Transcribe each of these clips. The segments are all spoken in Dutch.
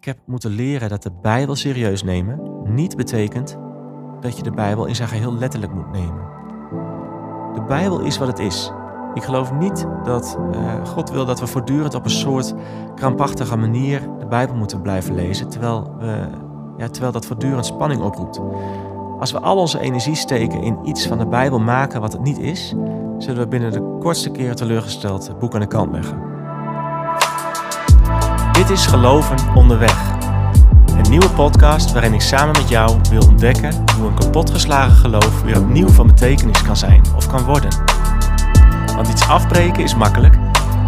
Ik heb moeten leren dat de Bijbel serieus nemen niet betekent dat je de Bijbel in zijn geheel letterlijk moet nemen. De Bijbel is wat het is. Ik geloof niet dat uh, God wil dat we voortdurend op een soort krampachtige manier de Bijbel moeten blijven lezen, terwijl, we, ja, terwijl dat voortdurend spanning oproept. Als we al onze energie steken in iets van de Bijbel maken wat het niet is, zullen we binnen de kortste keren teleurgesteld het boek aan de kant leggen. Dit is Geloven onderweg. Een nieuwe podcast waarin ik samen met jou wil ontdekken hoe een kapotgeslagen geloof weer opnieuw van betekenis kan zijn of kan worden. Want iets afbreken is makkelijk,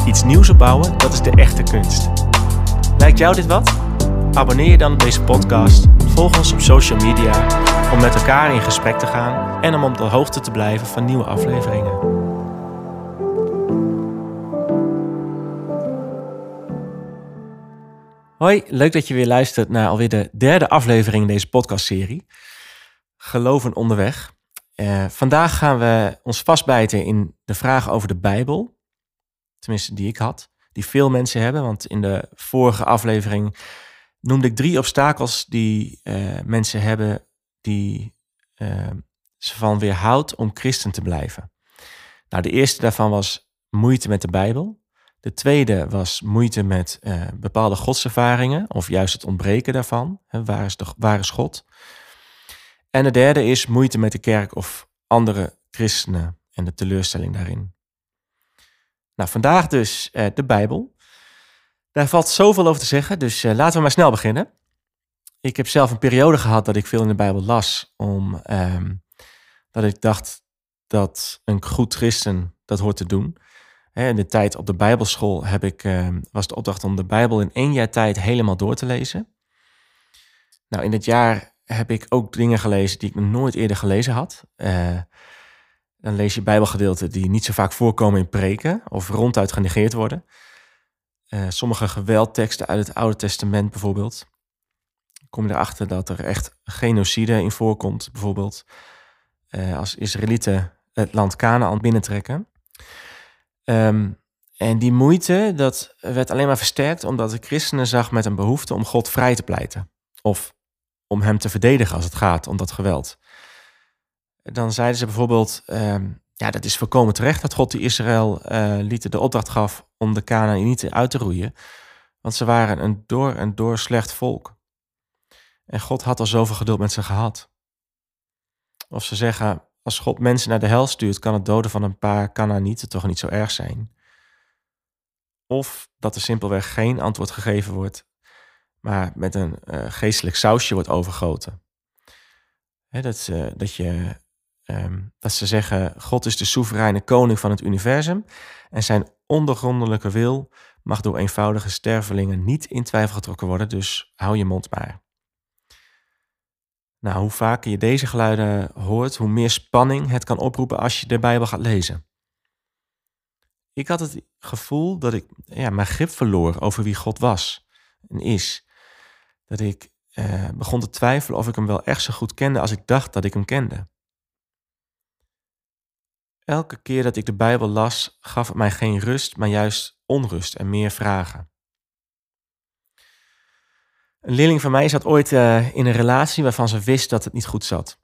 iets nieuws opbouwen, dat is de echte kunst. Lijkt jou dit wat? Abonneer je dan op deze podcast, volg ons op social media om met elkaar in gesprek te gaan en om op de hoogte te blijven van nieuwe afleveringen. Hoi, leuk dat je weer luistert naar alweer de derde aflevering in deze podcastserie. Geloven onderweg. Uh, vandaag gaan we ons vastbijten in de vraag over de Bijbel. Tenminste, die ik had. Die veel mensen hebben. Want in de vorige aflevering noemde ik drie obstakels die uh, mensen hebben die uh, ze van weerhoudt om christen te blijven. Nou, de eerste daarvan was moeite met de Bijbel. De tweede was moeite met uh, bepaalde godservaringen, of juist het ontbreken daarvan. Hè, waar, is waar is God? En de derde is moeite met de kerk of andere christenen en de teleurstelling daarin. Nou, vandaag dus uh, de Bijbel. Daar valt zoveel over te zeggen, dus uh, laten we maar snel beginnen. Ik heb zelf een periode gehad dat ik veel in de Bijbel las, omdat um, ik dacht dat een goed christen dat hoort te doen. In de tijd op de Bijbelschool heb ik, ehm, was de opdracht om de Bijbel in één jaar tijd helemaal door te lezen. Nou, in het jaar heb ik ook dingen gelezen die ik nog nooit eerder gelezen had. Uh, dan lees je Bijbelgedeelten die niet zo vaak voorkomen in preken of ronduit genegeerd worden. Uh, sommige geweldteksten uit het Oude Testament bijvoorbeeld. Kom je erachter dat er echt genocide in voorkomt, bijvoorbeeld. Als Israëlieten het land Canaan binnentrekken. Um, en die moeite, dat werd alleen maar versterkt omdat de christenen zag met een behoefte om God vrij te pleiten. Of om hem te verdedigen als het gaat om dat geweld. Dan zeiden ze bijvoorbeeld, um, ja, dat is voorkomen terecht dat God die Israël uh, liet de opdracht gaf om de Canaanieten uit te roeien. Want ze waren een door en door slecht volk. En God had al zoveel geduld met ze gehad. Of ze zeggen, als God mensen naar de hel stuurt, kan het doden van een paar Canaanieten toch niet zo erg zijn. Of dat er simpelweg geen antwoord gegeven wordt, maar met een uh, geestelijk sausje wordt overgoten. dat, uh, dat, je, um, dat ze zeggen, God is de soevereine koning van het universum en zijn ondergrondelijke wil mag door eenvoudige stervelingen niet in twijfel getrokken worden, dus hou je mond maar. Nou, hoe vaker je deze geluiden hoort, hoe meer spanning het kan oproepen als je de Bijbel gaat lezen. Ik had het gevoel dat ik ja, mijn grip verloor over wie God was en is. Dat ik eh, begon te twijfelen of ik hem wel echt zo goed kende als ik dacht dat ik hem kende. Elke keer dat ik de Bijbel las, gaf het mij geen rust, maar juist onrust en meer vragen. Een leerling van mij zat ooit uh, in een relatie waarvan ze wist dat het niet goed zat.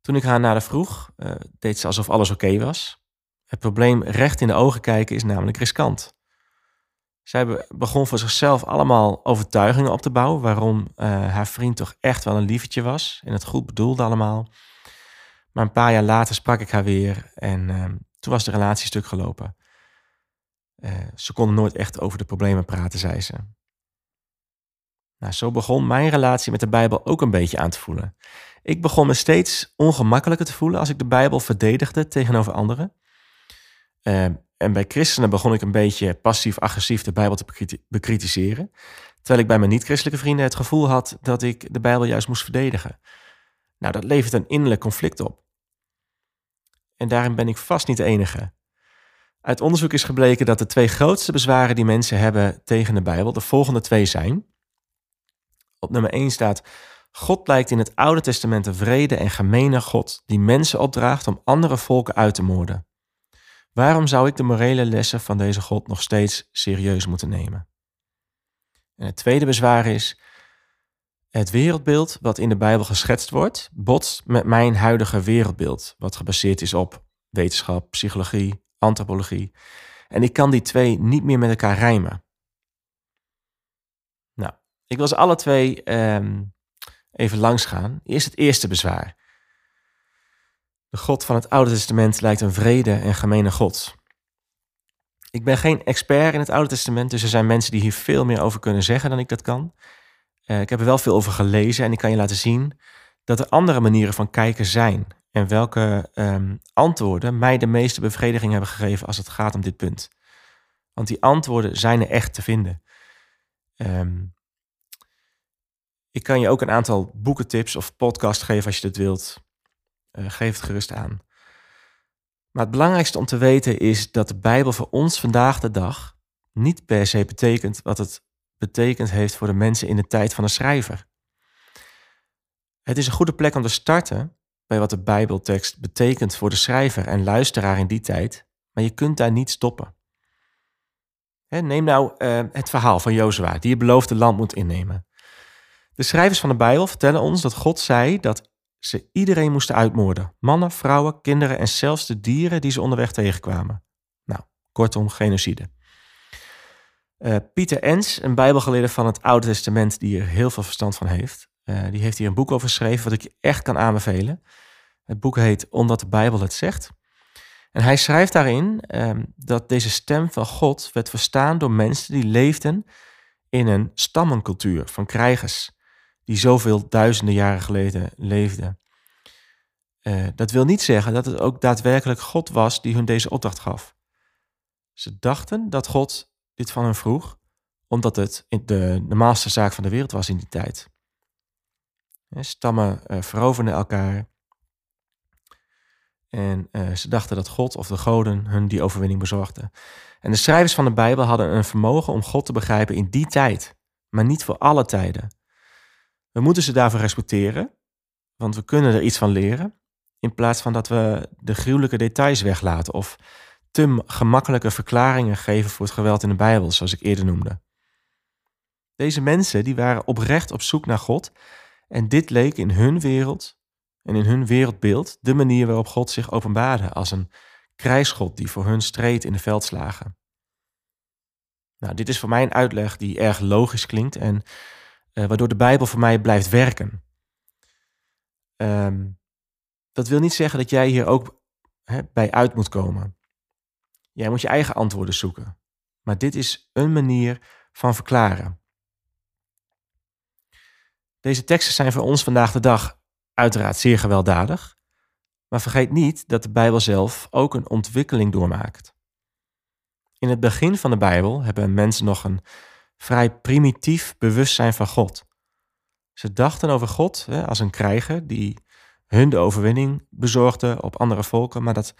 Toen ik haar nader vroeg, uh, deed ze alsof alles oké was. Het probleem recht in de ogen kijken is namelijk riskant. Zij begon voor zichzelf allemaal overtuigingen op te bouwen waarom uh, haar vriend toch echt wel een liefetje was en het goed bedoelde allemaal. Maar een paar jaar later sprak ik haar weer en toen was de relatie stuk gelopen. ze konden nooit echt over de problemen praten, zei ze. Nou, zo begon mijn relatie met de Bijbel ook een beetje aan te voelen. Ik begon me steeds ongemakkelijker te voelen als ik de Bijbel verdedigde tegenover anderen. Uh, en bij christenen begon ik een beetje passief-agressief de Bijbel te bekritiseren. Terwijl ik bij mijn niet-christelijke vrienden het gevoel had dat ik de Bijbel juist moest verdedigen. Nou, dat levert een innerlijk conflict op. En daarin ben ik vast niet de enige. Uit onderzoek is gebleken dat de twee grootste bezwaren die mensen hebben tegen de Bijbel de volgende twee zijn. Op nummer 1 staat: God lijkt in het Oude Testament een vrede en gemene God die mensen opdraagt om andere volken uit te moorden. Waarom zou ik de morele lessen van deze God nog steeds serieus moeten nemen? En het tweede bezwaar is, het wereldbeeld wat in de Bijbel geschetst wordt, botst met mijn huidige wereldbeeld, wat gebaseerd is op wetenschap, psychologie, antropologie. En ik kan die twee niet meer met elkaar rijmen. Ik wil ze alle twee ehm, even langs gaan. Eerst het eerste bezwaar. De God van het Oude Testament lijkt een vrede en gemene God. Ik ben geen expert in het Oude Testament, dus er zijn mensen die hier veel meer over kunnen zeggen dan ik dat kan. Uh, ik heb er wel veel over gelezen en ik kan je laten zien dat er andere manieren van kijken zijn. En welke um, antwoorden mij de meeste bevrediging hebben gegeven als het gaat om dit punt. Want die antwoorden zijn er echt te vinden. Um, ik kan je ook een aantal boekentips of podcasts geven als je dat wilt. Uh, geef het gerust aan. Maar het belangrijkste om te weten is dat de Bijbel voor ons vandaag de dag niet per se betekent wat het betekend heeft voor de mensen in de tijd van de schrijver. Het is een goede plek om te starten bij wat de Bijbeltekst betekent voor de schrijver en luisteraar in die tijd, maar je kunt daar niet stoppen. neem nou uh, het verhaal van Jozua, die het beloofde land moet innemen. De schrijvers van de Bijbel vertellen ons dat God zei dat ze iedereen moesten uitmoorden. Mannen, vrouwen, kinderen en zelfs de dieren die ze onderweg tegenkwamen. Nou, kortom, genocide. Uh, Pieter Ens, een bijbelgeleerde van het Oude Testament die er heel veel verstand van heeft. Uh, die heeft hier een boek over geschreven wat ik je echt kan aanbevelen. Het boek heet Omdat de Bijbel het zegt. En hij schrijft daarin uh, dat deze stem van God werd verstaan door mensen die leefden in een stammencultuur van krijgers die zoveel duizenden jaren geleden leefden. Uh, dat wil niet zeggen dat het ook daadwerkelijk God was die hun deze opdracht gaf. Ze dachten dat God dit van hen vroeg, omdat het de normaalste zaak van de wereld was in die tijd. Stammen uh, veroverden elkaar. En ze dachten dat God of de goden hun die overwinning bezorgden. En de schrijvers van de Bijbel hadden een vermogen om God te begrijpen in die tijd, maar niet voor alle tijden. We moeten ze daarvoor respecteren, want we kunnen er iets van leren, in plaats van dat we de gruwelijke details weglaten of te gemakkelijke verklaringen geven voor het geweld in de Bijbel, zoals ik eerder noemde. Deze mensen die waren oprecht op zoek naar God en dit leek in hun wereld en in hun wereldbeeld de manier waarop God zich openbaarde als een krijgsgod die voor hun streed in de veldslagen. Nou, dit is voor mij een uitleg die erg logisch klinkt en uh, waardoor de Bijbel voor mij blijft werken. Um, dat wil niet zeggen dat jij hier ook bij uit moet komen. Jij moet je eigen antwoorden zoeken. Maar dit is een manier van verklaren. Deze teksten zijn voor ons vandaag de dag uiteraard zeer gewelddadig. Maar vergeet niet dat de Bijbel zelf ook een ontwikkeling doormaakt. In het begin van de Bijbel hebben mensen nog een vrij primitief bewustzijn van God. Ze dachten over God hè, als een krijger die hun de overwinning bezorgde op andere volken, maar dat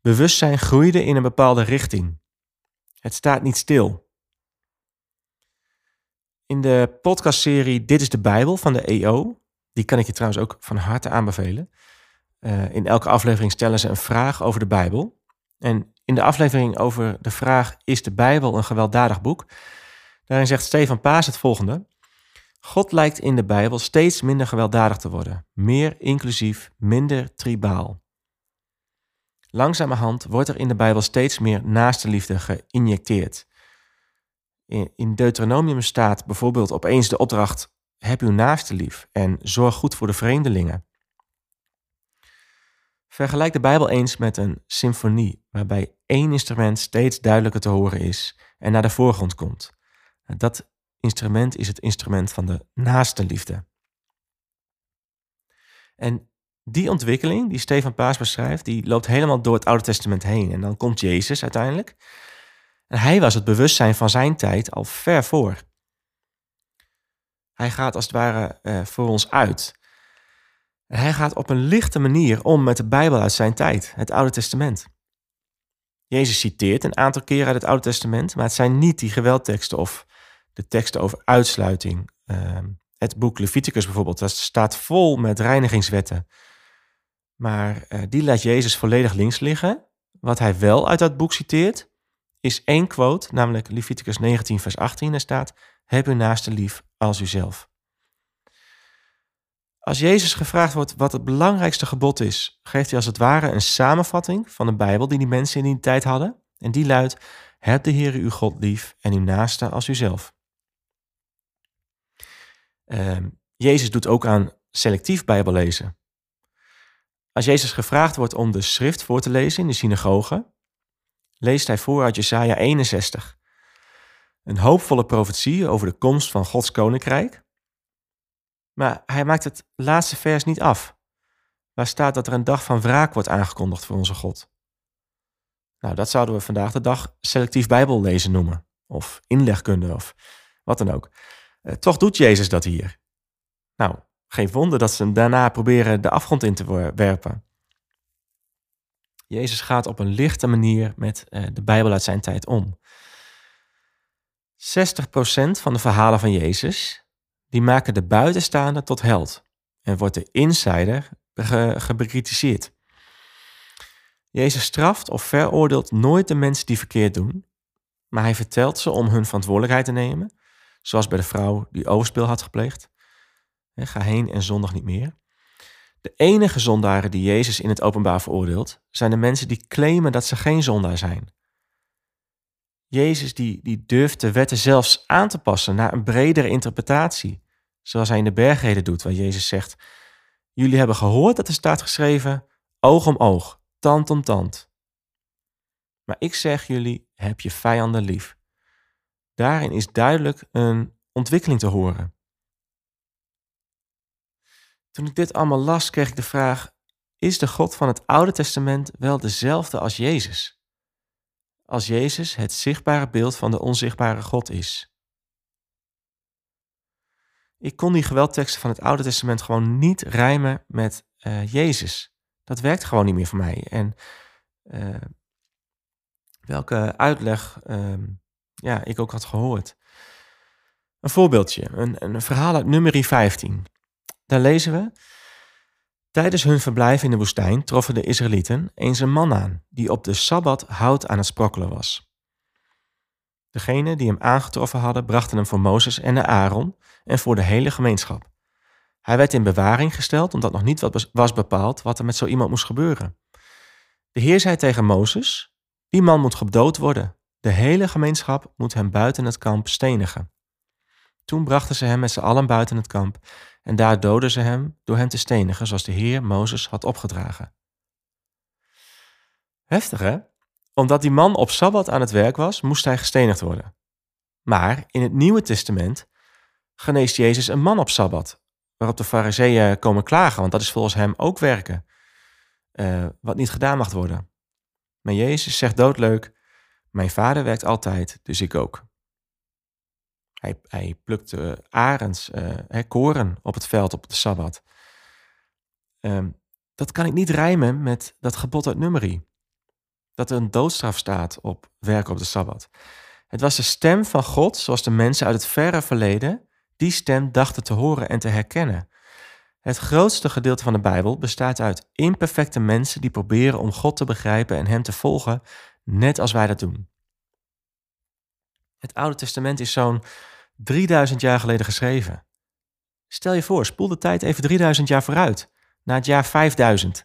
bewustzijn groeide in een bepaalde richting. Het staat niet stil. In de podcastserie Dit is de Bijbel van de EO, die kan ik je trouwens ook van harte aanbevelen. Uh, in elke aflevering stellen ze een vraag over de Bijbel. En in de aflevering over de vraag: Is de Bijbel een gewelddadig boek? Daarin zegt Stefan Paas het volgende. God lijkt in de Bijbel steeds minder gewelddadig te worden, meer inclusief, minder tribaal. Langzamerhand wordt er in de Bijbel steeds meer naaste liefde geïnjecteerd. In Deuteronomium staat bijvoorbeeld opeens de opdracht: heb uw naaste lief en zorg goed voor de vreemdelingen. Vergelijk de Bijbel eens met een symfonie, waarbij één instrument steeds duidelijker te horen is en naar de voorgrond komt. Dat instrument is het instrument van de naaste liefde. En die ontwikkeling die Stefan Paas beschrijft, die loopt helemaal door het Oude Testament heen. En dan komt Jezus uiteindelijk. En hij was het bewustzijn van zijn tijd al ver voor. Hij gaat als het ware uh, voor ons uit. En hij gaat op een lichte manier om met de Bijbel uit zijn tijd, het Oude Testament. Jezus citeert een aantal keren uit het Oude Testament, maar het zijn niet die geweldteksten of de teksten over uitsluiting. Ehm, het boek Leviticus bijvoorbeeld, dat staat vol met reinigingswetten. Maar uh, die laat Jezus volledig links liggen. Wat hij wel uit dat boek citeert, is één quote, namelijk Leviticus 19, vers 18. Er staat: Heb uw naaste lief als uzelf. Als Jezus gevraagd wordt wat het belangrijkste gebod is, geeft hij als het ware een samenvatting van de Bijbel die die mensen in die tijd hadden. En die luidt: Heb de Heer uw God lief en uw naaste als uzelf. Uh, Jezus doet ook aan selectief Bijbellezen. Als Jezus gevraagd wordt om de schrift voor te lezen in de synagoge, leest hij voor uit Jesaja 61. Een hoopvolle profetie over de komst van Gods koninkrijk. Maar hij maakt het laatste vers niet af, waar staat dat er een dag van wraak wordt aangekondigd voor onze God. Nou, dat zouden we vandaag de dag selectief Bijbellezen noemen, of inlegkunde, of wat dan ook. Eh, toch doet Jezus dat hier. Nou, geen wonder dat ze hem daarna proberen de afgrond in te werpen. Jezus gaat op een lichte manier met eh, de Bijbel uit zijn tijd om. 60% van de verhalen van Jezus, die maken de buitenstaander tot held en wordt de insider ge. Jezus straft of veroordeelt nooit de mensen die verkeerd doen, maar hij vertelt ze om hun verantwoordelijkheid te nemen, zoals bij de vrouw die overspel had gepleegd. Ga heen en zondag niet meer. De enige zondaren die Jezus in het openbaar veroordeelt, zijn de mensen die claimen dat ze geen zondaar zijn. Jezus die, die durft de wetten zelfs aan te passen naar een bredere interpretatie, zoals hij in de bergreden doet, waar Jezus zegt, jullie hebben gehoord dat er staat geschreven, oog om oog, tand om tand. Maar ik zeg jullie, heb je vijanden lief. Daarin is duidelijk een ontwikkeling te horen. Toen ik dit allemaal las, kreeg ik de vraag: is de God van het Oude Testament wel dezelfde als Jezus? Als Jezus het zichtbare beeld van de onzichtbare God is. Ik kon die geweldteksten van het Oude Testament gewoon niet rijmen met uh, Jezus. Dat werkt gewoon niet meer voor mij. En uh, welke uitleg uh, ja, ik ook had gehoord. Een voorbeeldje, een, een verhaal uit nummerie 15. Daar lezen we. Tijdens hun verblijf in de woestijn troffen de Israëlieten eens een man aan die op de sabbat hout aan het sprokkelen was. Degenen die hem aangetroffen hadden, brachten hem voor Mozes en de Aaron en voor de hele gemeenschap. Hij werd in bewaring gesteld omdat nog niet was bepaald wat er met zo iemand moest gebeuren. De Heer zei tegen Mozes: Die man moet gedood worden. De hele gemeenschap moet hem buiten het kamp stenigen. Toen brachten ze hem met z'n allen buiten het kamp en daar doden ze hem door hem te stenigen, zoals de Heer Mozes had opgedragen. Heftig hè? Omdat die man op Sabbat aan het werk was, moest hij gestenigd worden. Maar in het Nieuwe Testament geneest Jezus een man op Sabbat, waarop de fariseeën komen klagen, want dat is volgens hem ook werken, uh, wat niet gedaan mag worden. Maar Jezus zegt doodleuk, mijn vader werkt altijd, dus ik ook. Hij, hij plukte arends, uh, koren op het veld op de Sabbat. Ehm, dat kan ik niet rijmen met dat gebod uit Numeri. Dat er een doodstraf staat op werken op de Sabbat. Het was de stem van God, zoals de mensen uit het verre verleden die stem dachten te horen en te herkennen. Het grootste gedeelte van de Bijbel bestaat uit imperfecte mensen die proberen om God te begrijpen en Hem te volgen, net als wij dat doen. Het Oude Testament is zo'n 3000 jaar geleden geschreven. Stel je voor, spoel de tijd even 3000 jaar vooruit, naar het jaar 5000.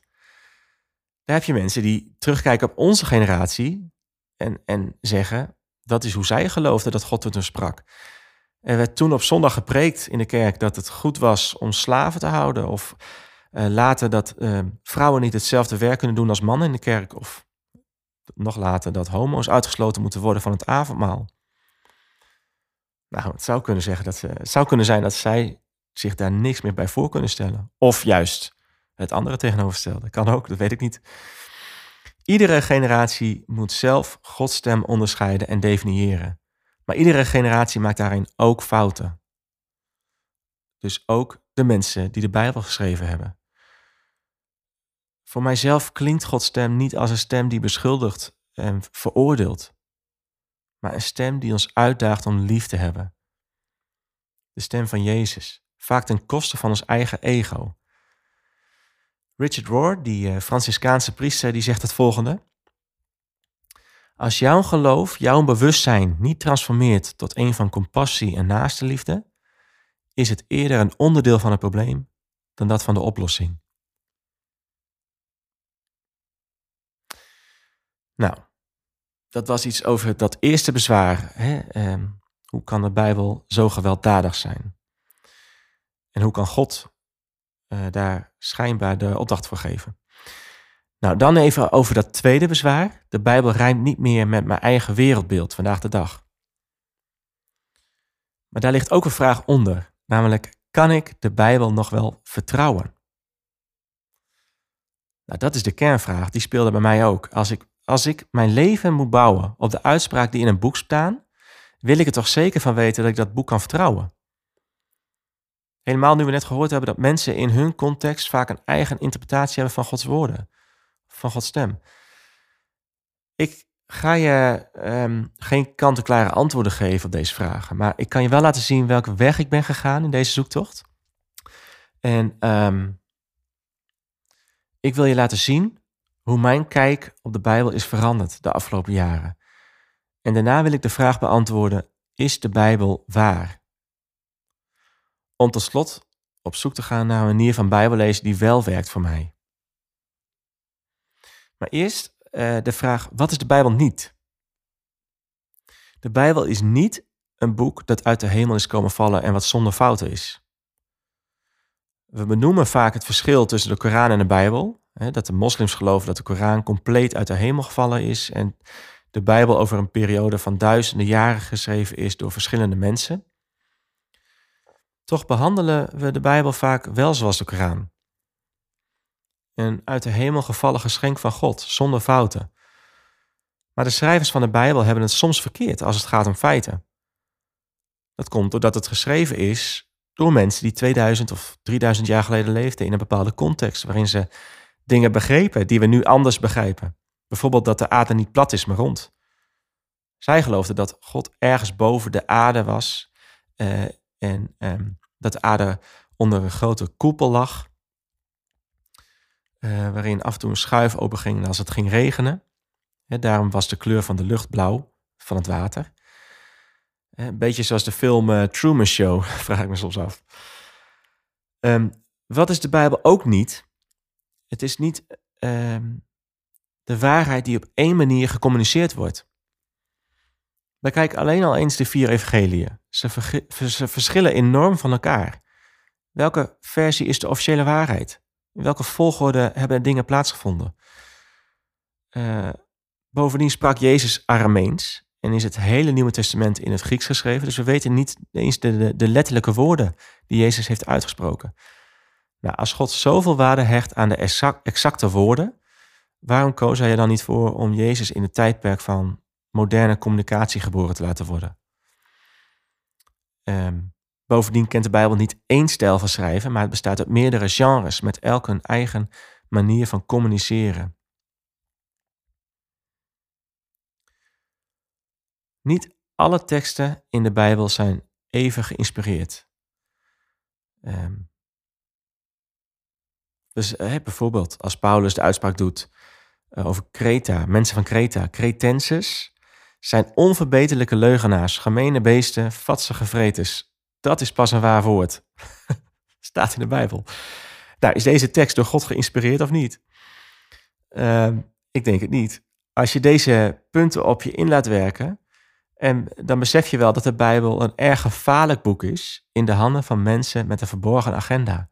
Daar heb je mensen die terugkijken op onze generatie en, en zeggen, dat is hoe zij geloofden dat God tot hen sprak. Er werd toen op zondag gepreekt in de kerk dat het goed was om slaven te houden. Of uh, later dat uh, vrouwen niet hetzelfde werk kunnen doen als mannen in de kerk. Of nog later dat homo's uitgesloten moeten worden van het avondmaal. Nou, het zou kunnen, zeggen dat ze, het zou kunnen zijn dat zij zich daar niks meer bij voor kunnen stellen. Of juist het andere tegenovergestelde. Kan ook, dat weet ik niet. Iedere generatie moet zelf Gods stem onderscheiden en definiëren. Maar iedere generatie maakt daarin ook fouten. Dus ook de mensen die de Bijbel geschreven hebben. Voor mijzelf klinkt Gods stem niet als een stem die beschuldigt en veroordeelt een stem die ons uitdaagt om lief te hebben. De stem van Jezus, vaak ten koste van ons eigen ego. Richard Rohr, die uh, Franciscaanse priester, die zegt het volgende. Als jouw geloof, jouw bewustzijn niet transformeert tot een van compassie en naaste liefde, is het eerder een onderdeel van het probleem dan dat van de oplossing. Nou, dat was iets over dat eerste bezwaar. Hè? Ehm, hoe kan de Bijbel zo gewelddadig zijn? En hoe kan God uh, daar schijnbaar de opdracht voor geven? Nou, dan even over dat tweede bezwaar. De Bijbel rijmt niet meer met mijn eigen wereldbeeld vandaag de dag. Maar daar ligt ook een vraag onder, namelijk kan ik de Bijbel nog wel vertrouwen? Nou, dat is de kernvraag, die speelde bij mij ook. Als ik, als ik mijn leven moet bouwen op de uitspraak die in een boek staan, wil ik er toch zeker van weten dat ik dat boek kan vertrouwen. Helemaal nu we net gehoord hebben dat mensen in hun context vaak een eigen interpretatie hebben van Gods woorden, van Gods stem. Ik ga je um, geen kant-en-klare antwoorden geven op deze vragen, maar ik kan je wel laten zien welke weg ik ben gegaan in deze zoektocht. En um, ik wil je laten zien hoe mijn kijk op de Bijbel is veranderd de afgelopen jaren. En daarna wil ik de vraag beantwoorden: is de Bijbel waar? Om tot slot op zoek te gaan naar een manier van Bijbellezen die wel werkt voor mij. Maar eerst uh, de vraag: wat is de Bijbel niet? De Bijbel is niet een boek dat uit de hemel is komen vallen en wat zonder fouten is. We benoemen vaak het verschil tussen de Koran en de Bijbel. Dat de moslims geloven dat de Koran compleet uit de hemel gevallen is en de Bijbel over een periode van duizenden jaren geschreven is door verschillende mensen. Toch behandelen we de Bijbel vaak wel zoals de Koran. Een uit de hemel gevallen geschenk van God, zonder fouten. Maar de schrijvers van de Bijbel hebben het soms verkeerd als het gaat om feiten. Dat komt doordat het geschreven is door mensen die 2000 of 3000 jaar geleden leefden in een bepaalde context, waarin ze dingen begrepen die we nu anders begrijpen. Bijvoorbeeld dat de aarde niet plat is, maar rond. Zij geloofden dat God ergens boven de aarde was uh, en um, dat de aarde onder een grote koepel lag, uh, waarin af en toe een schuif openging als het ging regenen. Daarom was de kleur van de lucht blauw van het water. Een beetje zoals de film uh, Truman Show, vraag ik me soms af. Um, wat is de Bijbel ook niet? Het is niet um, de waarheid die op één manier gecommuniceerd wordt. Bekijk alleen al eens de vier evangeliën. Ze, verschillen enorm van elkaar. Welke versie is de officiële waarheid? In welke volgorde hebben dingen plaatsgevonden? Uh, bovendien sprak Jezus Arameens en is het hele Nieuwe Testament in het Grieks geschreven. Dus we weten niet eens de, de letterlijke woorden die Jezus heeft uitgesproken. Als God zoveel waarde hecht aan de exacte woorden, waarom koos hij er dan niet voor om Jezus in het tijdperk van moderne communicatie geboren te laten worden? Um, bovendien kent de Bijbel niet één stijl van schrijven, maar het bestaat uit meerdere genres met elk een eigen manier van communiceren. Niet alle teksten in de Bijbel zijn even geïnspireerd. Um, dus bijvoorbeeld als Paulus de uitspraak doet uh, over Kreta, mensen van Kreta, Cretenses zijn onverbeterlijke leugenaars, gemene beesten, vatsige vreters. Dat is pas een waar woord. Staat in de Bijbel. Nou, is deze tekst door God geïnspireerd of niet? Uh, ik denk het niet. Als je deze punten op je in laat werken, en dan besef je wel dat de Bijbel een erg gevaarlijk boek is in de handen van mensen met een verborgen agenda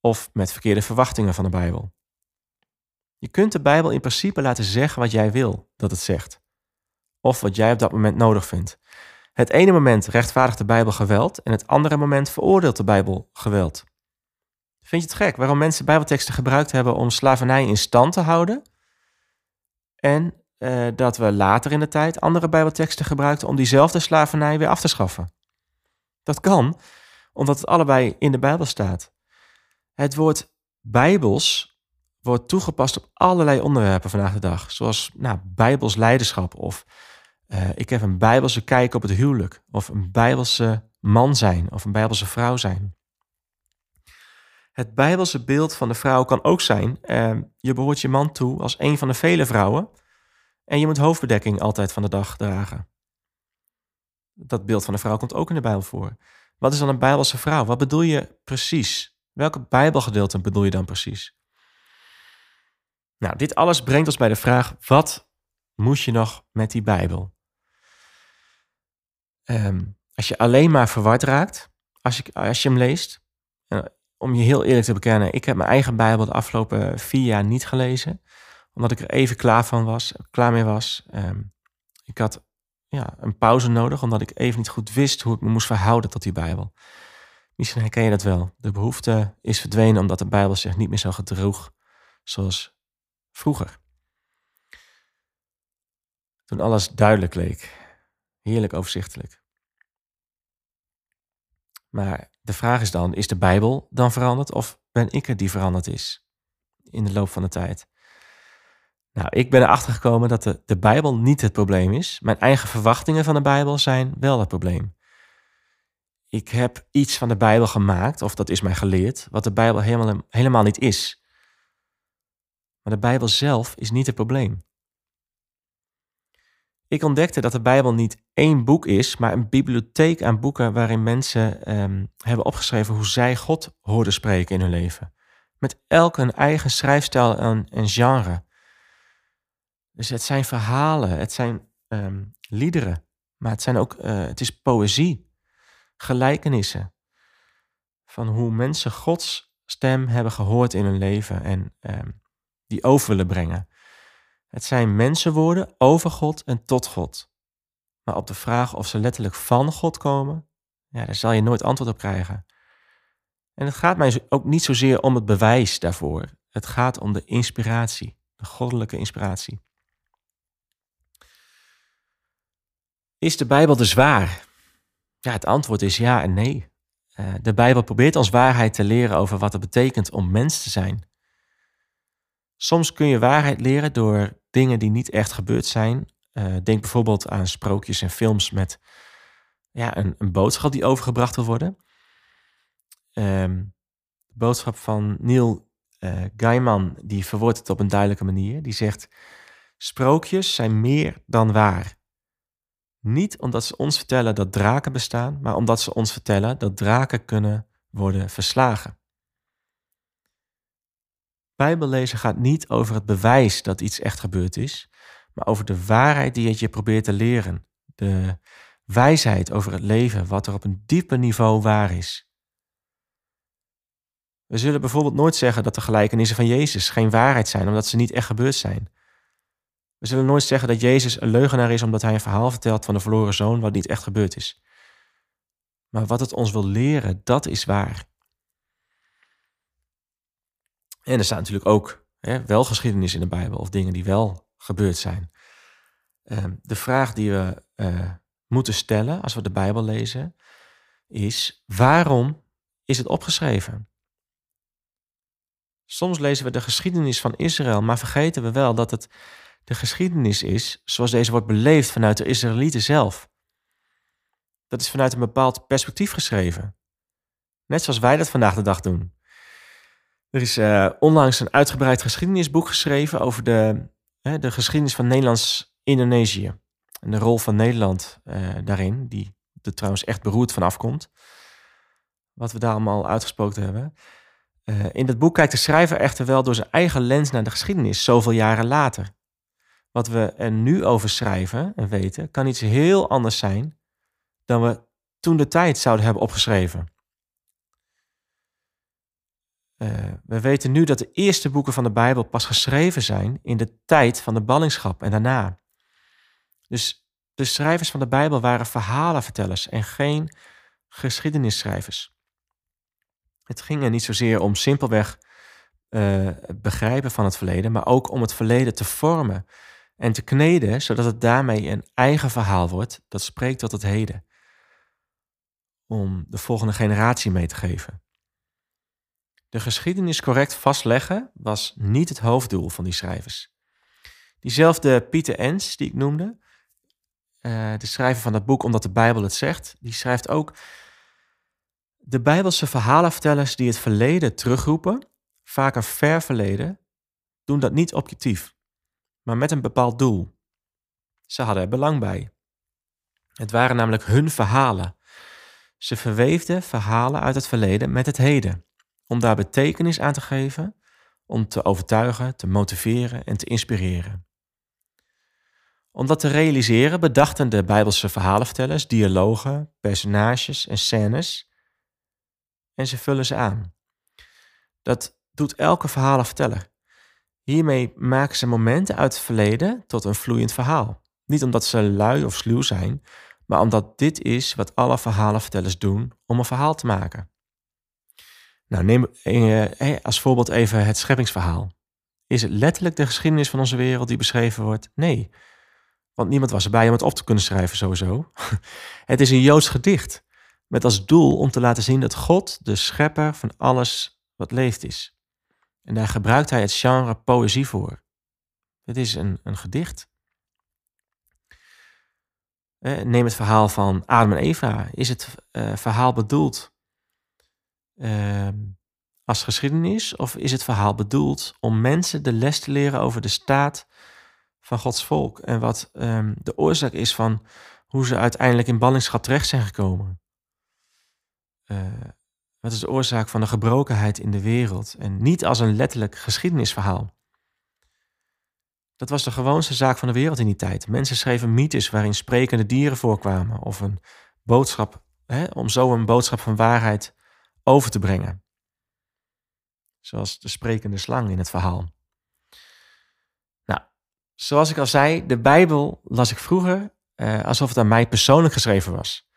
of met verkeerde verwachtingen van de Bijbel. Je kunt de Bijbel in principe laten zeggen wat jij wil dat het zegt, of wat jij op dat moment nodig vindt. Het ene moment rechtvaardigt de Bijbel geweld en het andere moment veroordeelt de Bijbel geweld. Vind je het gek waarom mensen Bijbelteksten gebruikt hebben om slavernij in stand te houden? En uh, dat we later in de tijd andere Bijbelteksten gebruikten om diezelfde slavernij weer af te schaffen. Dat kan, omdat het allebei in de Bijbel staat. Het woord Bijbels wordt toegepast op allerlei onderwerpen vandaag de dag, zoals nou, Bijbels leiderschap of uh, ik heb een Bijbelse kijk op het huwelijk, of een Bijbelse man zijn of een Bijbelse vrouw zijn. Het Bijbelse beeld van de vrouw kan ook zijn: uh, je behoort je man toe als een van de vele vrouwen En je moet hoofdbedekking altijd van de dag dragen. Dat beeld van een vrouw komt ook in de Bijbel voor. Wat is dan een Bijbelse vrouw? Wat bedoel je precies? Welke Bijbelgedeelte bedoel je dan precies? Nou, dit alles brengt ons bij de vraag: wat moet je nog met die Bijbel? Ehm, als je alleen maar verward raakt, als je, als je hem leest, om je heel eerlijk te bekennen, ik heb mijn eigen Bijbel de afgelopen vier jaar niet gelezen, omdat ik er even klaar van was, klaar mee was. Ehm, ik had ja, een pauze nodig, omdat ik even niet goed wist hoe ik me moest verhouden tot die Bijbel. Misschien herken je dat wel. De behoefte is verdwenen omdat de Bijbel zich niet meer zo gedroeg zoals vroeger. Toen alles duidelijk leek, heerlijk overzichtelijk. Maar de vraag is dan, is de Bijbel dan veranderd of ben ik het die veranderd is in de loop van de tijd? Nou, ik ben erachter gekomen dat de, de Bijbel niet het probleem is. Mijn eigen verwachtingen van de Bijbel zijn wel het probleem. Ik heb iets van de Bijbel gemaakt, of dat is mij geleerd, wat de Bijbel helemaal, helemaal niet is. Maar de Bijbel zelf is niet het probleem. Ik ontdekte dat de Bijbel niet één boek is, maar een bibliotheek aan boeken waarin mensen ehm, hebben opgeschreven hoe zij God hoorden spreken in hun leven. Met elk een eigen schrijfstijl en, en genre. Dus het zijn verhalen, het zijn ehm, liederen, maar het, zijn ook, uh, het is poëzie, gelijkenissen. Van hoe mensen Gods stem hebben gehoord in hun leven en um, die over willen brengen. Het zijn mensenwoorden over God en tot God. Maar op de vraag of ze letterlijk van God komen, ja, daar zal je nooit antwoord op krijgen. En het gaat mij ook niet zozeer om het bewijs daarvoor. Het gaat om de inspiratie, de goddelijke inspiratie. Is de Bijbel te zwaar? Ja, het antwoord is ja en nee. Eh, de Bijbel probeert ons waarheid te leren over wat het betekent om mens te zijn. Soms kun je waarheid leren door dingen die niet echt gebeurd zijn. Uh, denk bijvoorbeeld aan sprookjes en films met ja, een, een boodschap die overgebracht wil worden. Um, de boodschap van Neil uh, Gaiman, die verwoordt het op een duidelijke manier. Die zegt, sprookjes zijn meer dan waar. Niet omdat ze ons vertellen dat draken bestaan, maar omdat ze ons vertellen dat draken kunnen worden verslagen. Bijbellezen gaat niet over het bewijs dat iets echt gebeurd is, maar over de waarheid die je probeert te leren. De wijsheid over het leven, wat er op een dieper niveau waar is. We zullen bijvoorbeeld nooit zeggen dat de gelijkenissen van Jezus geen waarheid zijn, omdat ze niet echt gebeurd zijn. We zullen nooit zeggen dat Jezus een leugenaar is omdat hij een verhaal vertelt van de verloren zoon wat niet echt gebeurd is. Maar wat het ons wil leren, dat is waar. En er staat natuurlijk ook hè, wel geschiedenis in de Bijbel of dingen die wel gebeurd zijn. Ehm, de vraag die we uh, moeten stellen als we de Bijbel lezen is: waarom is het opgeschreven? Soms lezen we de geschiedenis van Israël, maar vergeten we wel dat het de geschiedenis is zoals deze wordt beleefd vanuit de Israëlieten zelf. Dat is vanuit een bepaald perspectief geschreven. Net zoals wij dat vandaag de dag doen. Er is uh, onlangs een uitgebreid geschiedenisboek geschreven over de, de geschiedenis van Nederlands-Indonesië. En de rol van Nederland uh, daarin, die er trouwens echt beroerd van afkomt. Wat we daar allemaal uitgesproken hebben. Uh, in dat boek kijkt de schrijver echter wel door zijn eigen lens naar de geschiedenis, zoveel jaren later. Wat we er nu over schrijven en weten, kan iets heel anders zijn dan we toen de tijd zouden hebben opgeschreven. Uh, we weten nu dat de eerste boeken van de Bijbel pas geschreven zijn in de tijd van de ballingschap en daarna. Dus de schrijvers van de Bijbel waren verhalenvertellers en geen geschiedenisschrijvers. Het ging er niet zozeer om simpelweg het begrijpen van het verleden, maar ook om het verleden te vormen en te kneden, zodat het daarmee een eigen verhaal wordt dat spreekt tot het heden. Om de volgende generatie mee te geven. De geschiedenis correct vastleggen was niet het hoofddoel van die schrijvers. Diezelfde Pieter Ens, die ik noemde, uh, de schrijver van dat boek Omdat de Bijbel het zegt, die schrijft ook: De Bijbelse verhalenvertellers die het verleden terugroepen, vaak een ver verleden, doen dat niet objectief, maar met een bepaald doel. Ze hadden er belang bij. Het waren namelijk hun verhalen. Ze verweefden verhalen uit het verleden met het heden, om daar betekenis aan te geven, om te overtuigen, te motiveren en te inspireren. Om dat te realiseren bedachten de Bijbelse verhalenvertellers dialogen, personages en scènes en ze vullen ze aan. Dat doet elke verhalenverteller. Hiermee maken ze momenten uit het verleden tot een vloeiend verhaal. Niet omdat ze lui of sluw zijn, maar omdat dit is wat alle verhalenvertellers doen om een verhaal te maken. Nou, neem eh, als voorbeeld even het scheppingsverhaal. Is het letterlijk de geschiedenis van onze wereld die beschreven wordt? Nee, want niemand was erbij om het op te kunnen schrijven sowieso. Het is een Joods gedicht met als doel om te laten zien dat God de schepper van alles wat leeft is. En daar gebruikt hij het genre poëzie voor. Het is een, een gedicht. Eh, neem het verhaal van Adam en Eva. Is het uh, verhaal bedoeld uh, als geschiedenis of is het verhaal bedoeld om mensen de les te leren over de staat van Gods volk en wat um, de oorzaak is van hoe ze uiteindelijk in ballingschap terecht zijn gekomen? Uh, wat is de oorzaak van de gebrokenheid in de wereld? En niet als een letterlijk geschiedenisverhaal. Dat was de gewoonste zaak van de wereld in die tijd. Mensen schreven mythes waarin sprekende dieren voorkwamen of een boodschap, hè, om zo een boodschap van waarheid over te brengen. Zoals de sprekende slang in het verhaal. Nou, zoals ik al zei, de Bijbel las ik vroeger eh, alsof het aan mij persoonlijk geschreven was.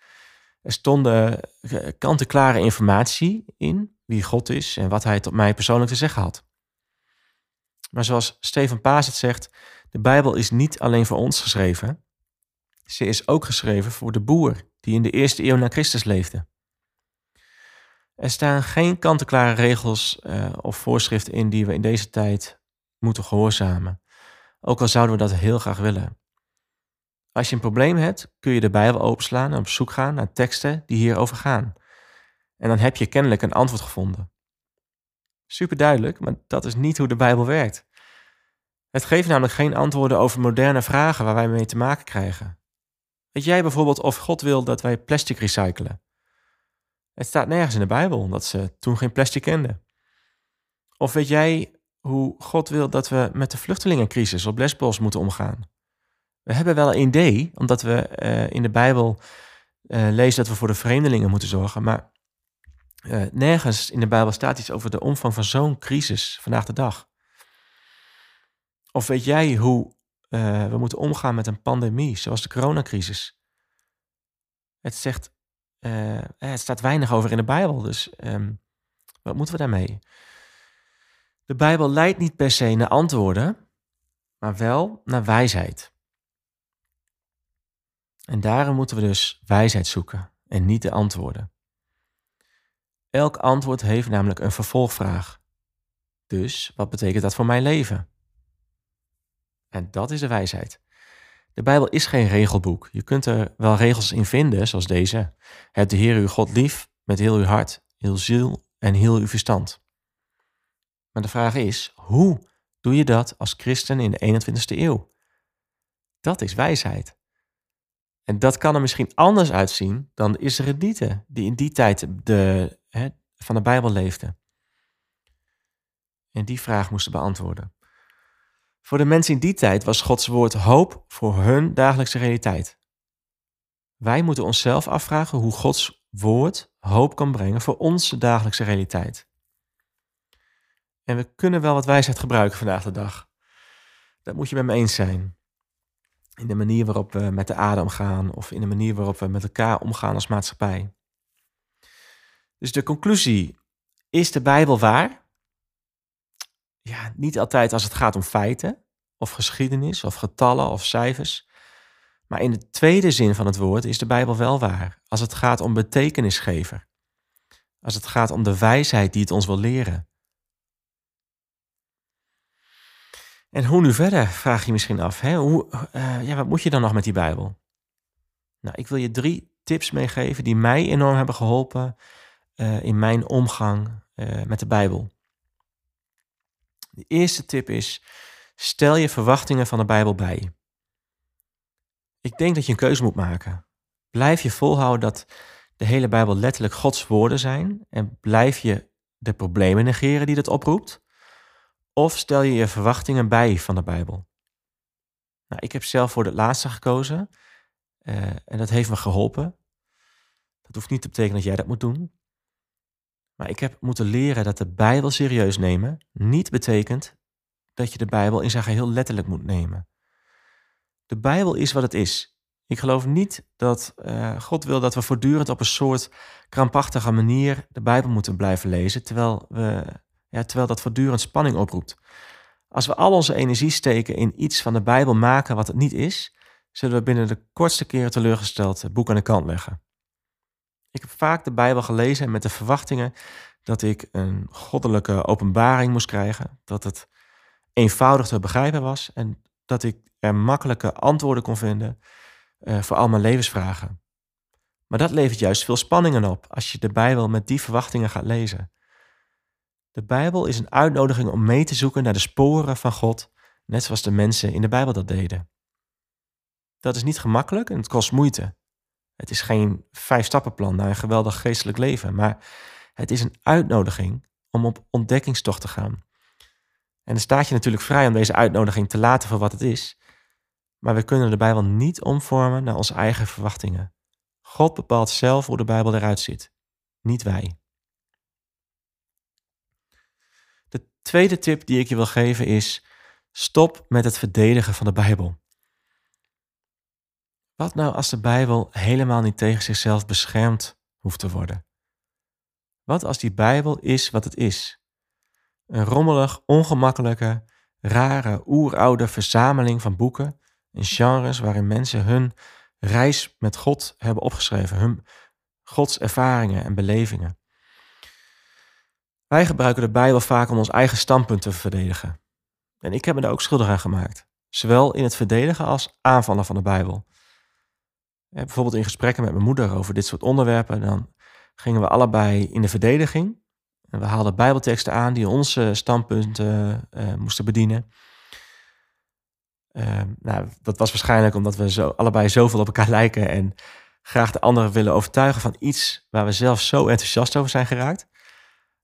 Er stonden eh, kant-en-klare informatie in wie God is en wat hij tot mij persoonlijk te zeggen had. Maar zoals Steven Paas het zegt, de Bijbel is niet alleen voor ons geschreven. Ze is ook geschreven voor de boer die in de eerste eeuw na Christus leefde. Er staan geen kant-en-klare regels uh, of voorschriften in die we in deze tijd moeten gehoorzamen. Ook al zouden we dat heel graag willen. Als je een probleem hebt, kun je de Bijbel openslaan en op zoek gaan naar teksten die hierover gaan. En dan heb je kennelijk een antwoord gevonden. Super duidelijk, maar dat is niet hoe de Bijbel werkt. Het geeft namelijk geen antwoorden over moderne vragen waar wij mee te maken krijgen. Weet jij bijvoorbeeld of God wil dat wij plastic recyclen? Het staat nergens in de Bijbel, omdat ze toen geen plastic kenden. Of weet jij hoe God wil dat we met de vluchtelingencrisis op Lesbos moeten omgaan? We hebben wel een idee, omdat we uh, in de Bijbel uh, lezen dat we voor de vreemdelingen moeten zorgen, maar uh, nergens in de Bijbel staat iets over de omvang van zo'n crisis vandaag de dag. Of weet jij hoe we moeten omgaan met een pandemie, zoals de coronacrisis? Het zegt, het staat weinig over in de Bijbel, dus um, wat moeten we daarmee? De Bijbel leidt niet per se naar antwoorden, maar wel naar wijsheid. En daarom moeten we dus wijsheid zoeken en niet de antwoorden. Elk antwoord heeft namelijk een vervolgvraag. Dus wat betekent dat voor mijn leven? En dat is de wijsheid. De Bijbel is geen regelboek. Je kunt er wel regels in vinden, zoals deze. Heb de Heer uw God lief met heel uw hart, heel ziel en heel uw verstand. Maar de vraag is, hoe doe je dat als christen in de 21ste eeuw? Dat is wijsheid. En dat kan er misschien anders uitzien dan de Israëlieten, die in die tijd de, hè, van de Bijbel leefden. En die vraag moesten beantwoorden. Voor de mensen in die tijd was Gods woord hoop voor hun dagelijkse realiteit. Wij moeten onszelf afvragen hoe Gods woord hoop kan brengen voor onze dagelijkse realiteit. En we kunnen wel wat wijsheid gebruiken vandaag de dag. Dat moet je met me eens zijn in de manier waarop we met de aarde omgaan of in de manier waarop we met elkaar omgaan als maatschappij. Dus de conclusie, is de Bijbel waar? Ja, niet altijd als het gaat om feiten of geschiedenis of getallen of cijfers. Maar in de tweede zin van het woord is de Bijbel wel waar. Als het gaat om betekenisgever. Als het gaat om de wijsheid die het ons wil leren. En hoe nu verder, vraag je misschien af. Hè? Hoe, uh, ja, wat moet je dan nog met die Bijbel? Nou, ik wil je drie tips meegeven die mij enorm hebben geholpen uh, in mijn omgang uh, met de Bijbel. De eerste tip is: stel je verwachtingen van de Bijbel bij. Ik denk dat je een keuze moet maken. Blijf je volhouden dat de hele Bijbel letterlijk Gods woorden zijn en blijf je de problemen negeren die dat oproept? Of stel je je verwachtingen bij van de Bijbel? Nou, ik heb zelf voor het laatste gekozen uh, en dat heeft me geholpen. Dat hoeft niet te betekenen dat jij dat moet doen. Maar ik heb moeten leren dat de Bijbel serieus nemen niet betekent dat je de Bijbel in zijn geheel letterlijk moet nemen. De Bijbel is wat het is. Ik geloof niet dat uh, God wil dat we voortdurend op een soort krampachtige manier de Bijbel moeten blijven lezen, terwijl, we, ja, terwijl dat voortdurend spanning oproept. Als we al onze energie steken in iets van de Bijbel maken wat het niet is, zullen we binnen de kortste keren teleurgesteld het boek aan de kant leggen. Ik heb vaak de Bijbel gelezen met de verwachtingen dat ik een goddelijke openbaring moest krijgen, dat het eenvoudig te begrijpen was en dat ik er makkelijke antwoorden kon vinden uh, voor al mijn levensvragen. Maar dat levert juist veel spanningen op als je de Bijbel met die verwachtingen gaat lezen. De Bijbel is een uitnodiging om mee te zoeken naar de sporen van God, net zoals de mensen in de Bijbel dat deden. Dat is niet gemakkelijk en het kost moeite. Het is geen vijf-stappenplan naar een geweldig geestelijk leven, maar het is een uitnodiging om op ontdekkingstocht te gaan. En dan staat je natuurlijk vrij om deze uitnodiging te laten voor wat het is, maar we kunnen de Bijbel niet omvormen naar onze eigen verwachtingen. God bepaalt zelf hoe de Bijbel eruit ziet, niet wij. De tweede tip die ik je wil geven is: stop met het verdedigen van de Bijbel. Wat nou als de Bijbel helemaal niet tegen zichzelf beschermd hoeft te worden? Wat als die Bijbel is wat het is? Een rommelig, ongemakkelijke, rare, oeroude verzameling van boeken en genres waarin mensen hun reis met God hebben opgeschreven, hun Gods ervaringen en belevingen. Wij gebruiken de Bijbel vaak om ons eigen standpunt te verdedigen. En ik heb me daar ook schuldig aan gemaakt, zowel in het verdedigen als aanvallen van de Bijbel. Bijvoorbeeld in gesprekken met mijn moeder over dit soort onderwerpen, dan gingen we allebei in de verdediging. En we haalden Bijbelteksten aan die onze standpunten uh, moesten bedienen. Uh, nou, dat was waarschijnlijk omdat we zo, allebei zoveel op elkaar lijken en graag de anderen willen overtuigen van iets waar we zelf zo enthousiast over zijn geraakt.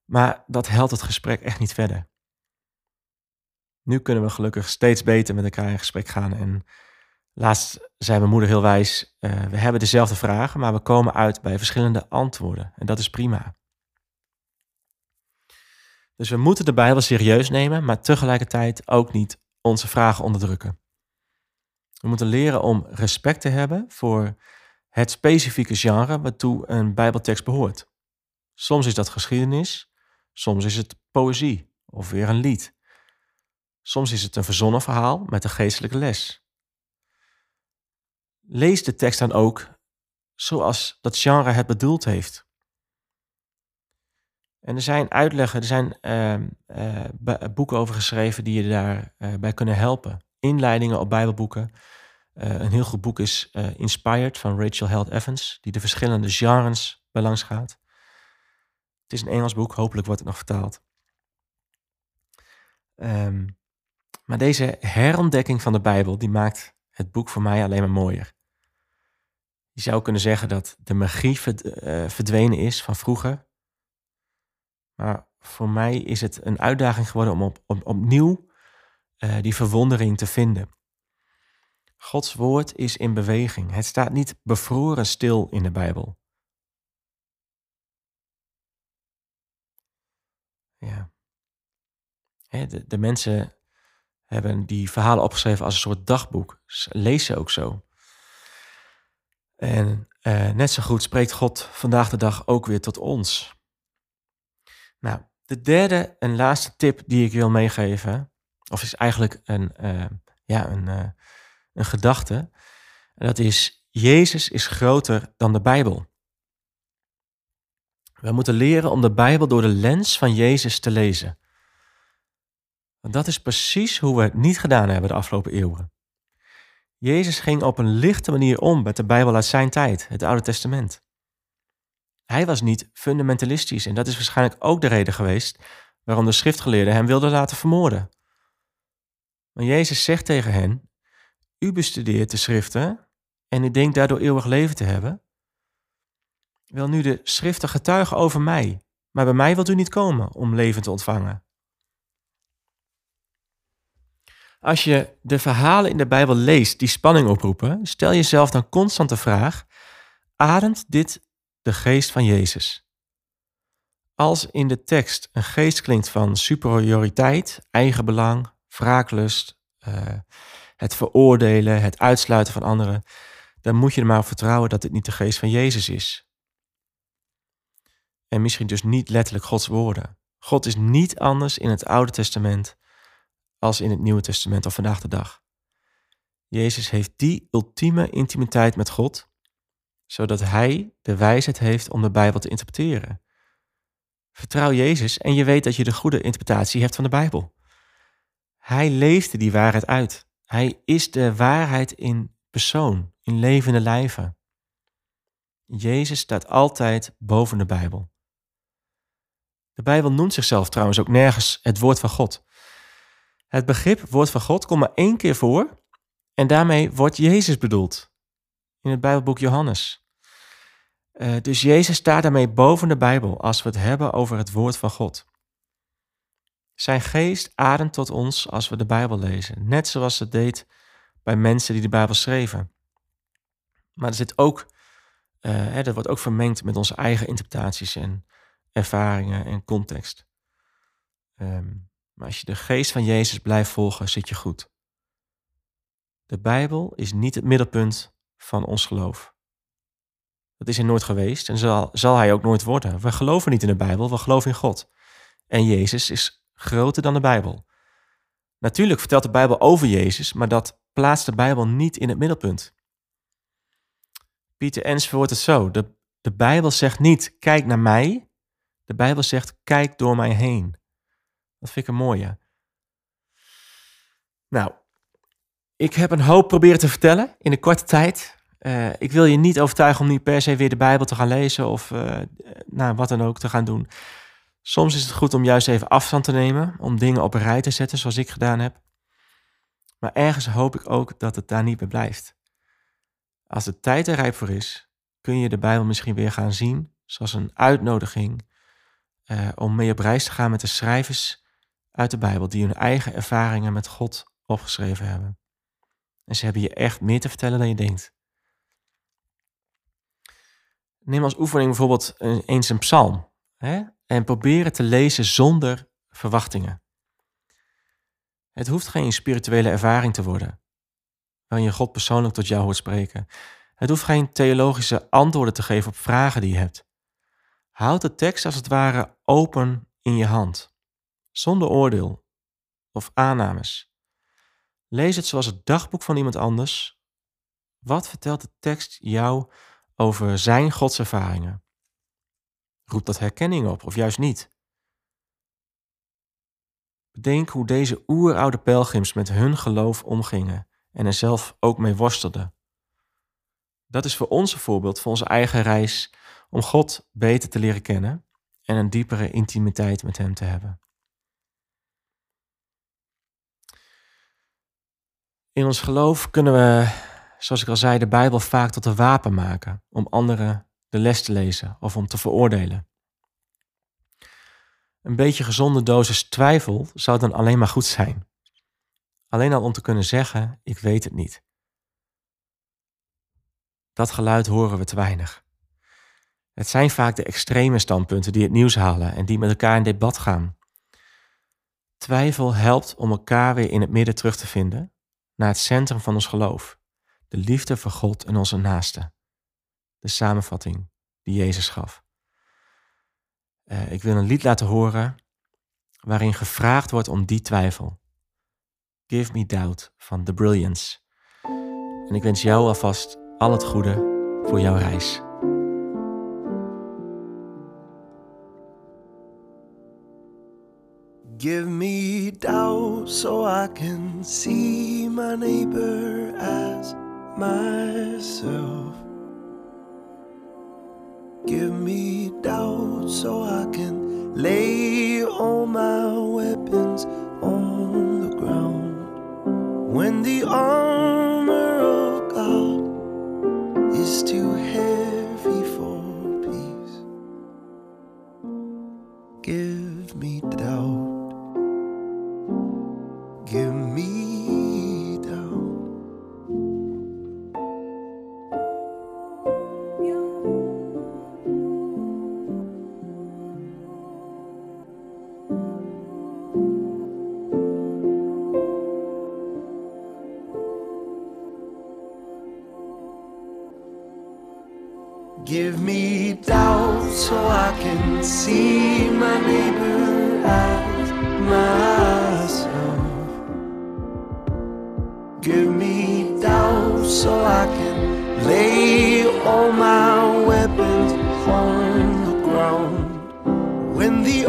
Maar dat helpt het gesprek echt niet verder. Nu kunnen we gelukkig steeds beter met elkaar in gesprek gaan en Laatst zei mijn moeder heel wijs: uh, We hebben dezelfde vragen, maar we komen uit bij verschillende antwoorden. En dat is prima. Dus we moeten de Bijbel serieus nemen, maar tegelijkertijd ook niet onze vragen onderdrukken. We moeten leren om respect te hebben voor het specifieke genre waartoe een Bijbeltekst behoort. Soms is dat geschiedenis, soms is het poëzie of weer een lied. Soms is het een verzonnen verhaal met een geestelijke les lees de tekst dan ook zoals dat genre het bedoeld heeft. En er zijn uitleggen, er zijn uh, boeken over geschreven die je daarbij uh, bij kunnen helpen. Inleidingen op Bijbelboeken. Uh, een heel goed boek is Inspired van Rachel Held Evans, die de verschillende genres bij langs gaat. Het is een Engels boek, hopelijk wordt het nog vertaald. Um, maar deze herontdekking van de Bijbel, die maakt het boek voor mij alleen maar mooier. Je zou kunnen zeggen dat de magie eh, verdwenen is van vroeger. Maar voor mij is het een uitdaging geworden om, op, om opnieuw uh, die verwondering te vinden. Gods woord is in beweging. Het staat niet bevroren stil in de Bijbel. Ja. De, de mensen hebben die verhalen opgeschreven als een soort dagboek. Lees ze ook zo. En uh, net zo goed spreekt God vandaag de dag ook weer tot ons. Nou, de derde en laatste tip die ik wil meegeven, of is eigenlijk een, uh, ja, een, uh, een gedachte. Dat is, Jezus is groter dan de Bijbel. We moeten leren om de Bijbel door de lens van Jezus te lezen. Want dat is precies hoe we het niet gedaan hebben de afgelopen eeuwen. Jezus ging op een lichte manier om met de Bijbel uit zijn tijd, het Oude Testament. Hij was niet fundamentalistisch en dat is waarschijnlijk ook de reden geweest waarom de schriftgeleerden hem wilden laten vermoorden. Maar Jezus zegt tegen hen: U bestudeert de schriften en u denkt daardoor eeuwig leven te hebben? Wel nu, de schriften getuigen over mij, maar bij mij wilt u niet komen om leven te ontvangen. Als je de verhalen in de Bijbel leest die spanning oproepen, stel jezelf dan constant de vraag: ademt dit de geest van Jezus? Als in de tekst een geest klinkt van superioriteit, eigenbelang, wraaklust, uh, het veroordelen, het uitsluiten van anderen, dan moet je er maar op vertrouwen dat dit niet de geest van Jezus is. En misschien dus niet letterlijk Gods woorden. God is niet anders in het Oude Testament als in het Nieuwe Testament of vandaag de dag. Jezus heeft die ultieme intimiteit met God, zodat Hij de wijsheid heeft om de Bijbel te interpreteren. Vertrouw Jezus en je weet dat je de goede interpretatie hebt van de Bijbel. Hij leefde die waarheid uit. Hij is de waarheid in persoon, in levende lijven. Jezus staat altijd boven de Bijbel. De Bijbel noemt zichzelf trouwens ook nergens het woord van God. Het begrip woord van God komt maar één keer voor en daarmee wordt Jezus bedoeld. In het Bijbelboek Johannes. Uh, dus Jezus staat daarmee boven de Bijbel als we het hebben over het woord van God. Zijn geest ademt tot ons als we de Bijbel lezen, net zoals het deed bij mensen die de Bijbel schreven. Maar er zit ook, uh, hè, dat wordt ook vermengd met onze eigen interpretaties en ervaringen en context. Um, maar als je de geest van Jezus blijft volgen, zit je goed. De Bijbel is niet het middelpunt van ons geloof. Dat is hij nooit geweest en zal, zal hij ook nooit worden. We geloven niet in de Bijbel, we geloven in God. En Jezus is groter dan de Bijbel. Natuurlijk vertelt de Bijbel over Jezus, maar dat plaatst de Bijbel niet in het middelpunt. Pieter Ens verwoordt het zo. De, de Bijbel zegt niet, kijk naar mij. De Bijbel zegt, kijk door mij heen. Dat vind ik een mooie. Nou, ik heb een hoop proberen te vertellen in een korte tijd. Uh, ik wil je niet overtuigen om niet per se weer de Bijbel te gaan lezen of uh, nou, wat dan ook te gaan doen. Soms is het goed om juist even afstand te nemen, om dingen op een rij te zetten zoals ik gedaan heb. Maar ergens hoop ik ook dat het daar niet bij blijft. Als de tijd er rijp voor is, kun je de Bijbel misschien weer gaan zien zoals een uitnodiging uh, om mee op reis te gaan met de schrijvers uit de Bijbel die hun eigen ervaringen met God opgeschreven hebben. En ze hebben je echt meer te vertellen dan je denkt. Neem als oefening bijvoorbeeld eens een psalm hè? en probeer het te lezen zonder verwachtingen. Het hoeft geen spirituele ervaring te worden, waarin je God persoonlijk tot jou hoort spreken. Het hoeft geen theologische antwoorden te geven op vragen die je hebt. Houd de tekst als het ware open in je hand zonder oordeel of aannames. Lees het zoals het dagboek van iemand anders. Wat vertelt de tekst jou over zijn godservaringen? Roept dat herkenning op of juist niet? Bedenk hoe deze oeroude pelgrims met hun geloof omgingen en er zelf ook mee worstelden. Dat is voor ons een voorbeeld voor onze eigen reis om God beter te leren kennen en een diepere intimiteit met Hem te hebben. In ons geloof kunnen we, zoals ik al zei, de Bijbel vaak tot een wapen maken om anderen de les te lezen of om te veroordelen. Een beetje gezonde dosis twijfel zou dan alleen maar goed zijn. Alleen al om te kunnen zeggen: Ik weet het niet. Dat geluid horen we te weinig. Het zijn vaak de extreme standpunten die het nieuws halen en die met elkaar in debat gaan. Twijfel helpt om elkaar weer in het midden terug te vinden naar het centrum van ons geloof, de liefde voor God en onze naaste. De samenvatting die Jezus gaf. Uh, ik wil een lied laten horen waarin gevraagd wordt om die twijfel. Give Me Doubt van The Brilliance. En ik wens jou alvast al het goede voor jouw reis. Give me doubt so I can see my neighbor as myself. Give me doubt so I can lay all my weapons on the ground. When the God wear me down so I can lay all my weapons on the ground. When the